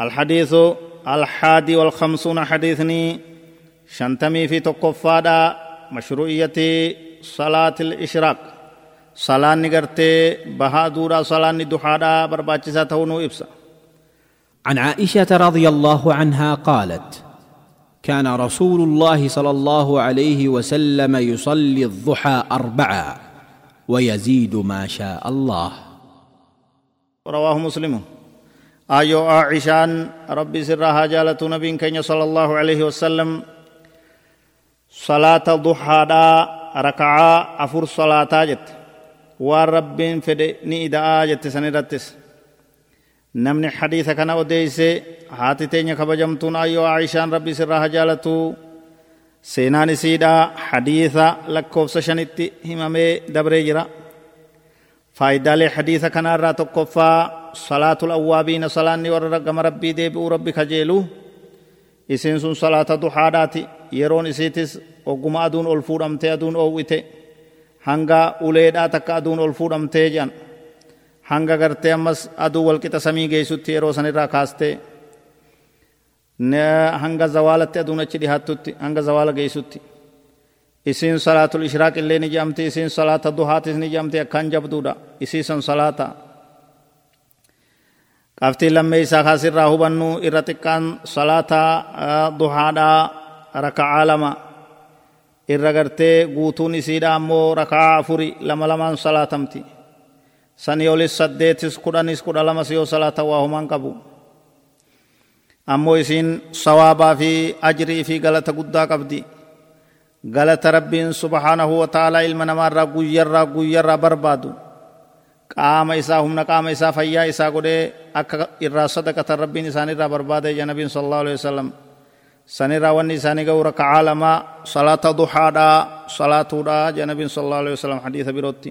الحديث الحادي والخمسون حديثني شنتمي في تقفادا مشروعية صلاة الإشراق. صلاة نقرتي بهادورا صلاة ندحادا برباچسا تونو إبسا. عن عائشة رضي الله عنها قالت كان رسول الله صلى الله عليه وسلم يصلي الضحى أربعا ويزيد ما شاء الله. رواه مسلم. آيو عائشان ربي سرها جالة نبي كان صلى الله عليه وسلم صلاة الضحى دا ركعة أفر صلاة جت ورب فد نيدا جت سنرتس نمن حديث كان وديس هاتي تيني خبجمتون آيو عائشان ربي سرها جالة سينان سيدا حديث لكوف سشنتي همامي دبري جرا فايدالي حديث كان را تقفا صلاة الأوابين صلاة ور كما ربي ديبئو ربي خجيلو isiin sun salaata duhaadhaati yeroon isiitis ogguma aduun ol fuudhamtee aduun oowwite hanga uleedhaa takka aduun ol fuudhamtee jedhan hanga gartee ammas aduu walqixa samii geessutti yeroo sanirraa kaastee hanga zawaalatti aduun achi dhihaattutti hanga zawaala geessutti isiin salaatul ishraaq illee ni jedhamti isiin salaata duhaatis ni jedhamti akkaan jabduudha isiisan salaata qabxiin lammee isaa kaasirraa hubannu irra xiqqaan salaata duhaadhaa raka'aa lama irra gartee guutuun isiidha ammoo raka'aa afuri lama lamaan salaatamti sanii olis saddeetis kudhanis kudha lamas yoo salaata waa humaan qabu ammoo isiin sawaabaa fi ajrii fi galata guddaa qabdi galata rabbiin subhaanahu wa ta'aalaa ilma namaarraa guyyarraa guyyarraa barbaadu qaama isaa humna qaama isaa fayyaa isaa godhee akka irraa sadaqatan rabbiin isaanirraa barbaade ja nabiin sal allahu alehi wasalam sanirraa wanni isaanii ga'u raka'aa lamaa salaata duhaadhaa salaatuudhaa ja nabiin sal allahu alehi wasalam hadiisa birootti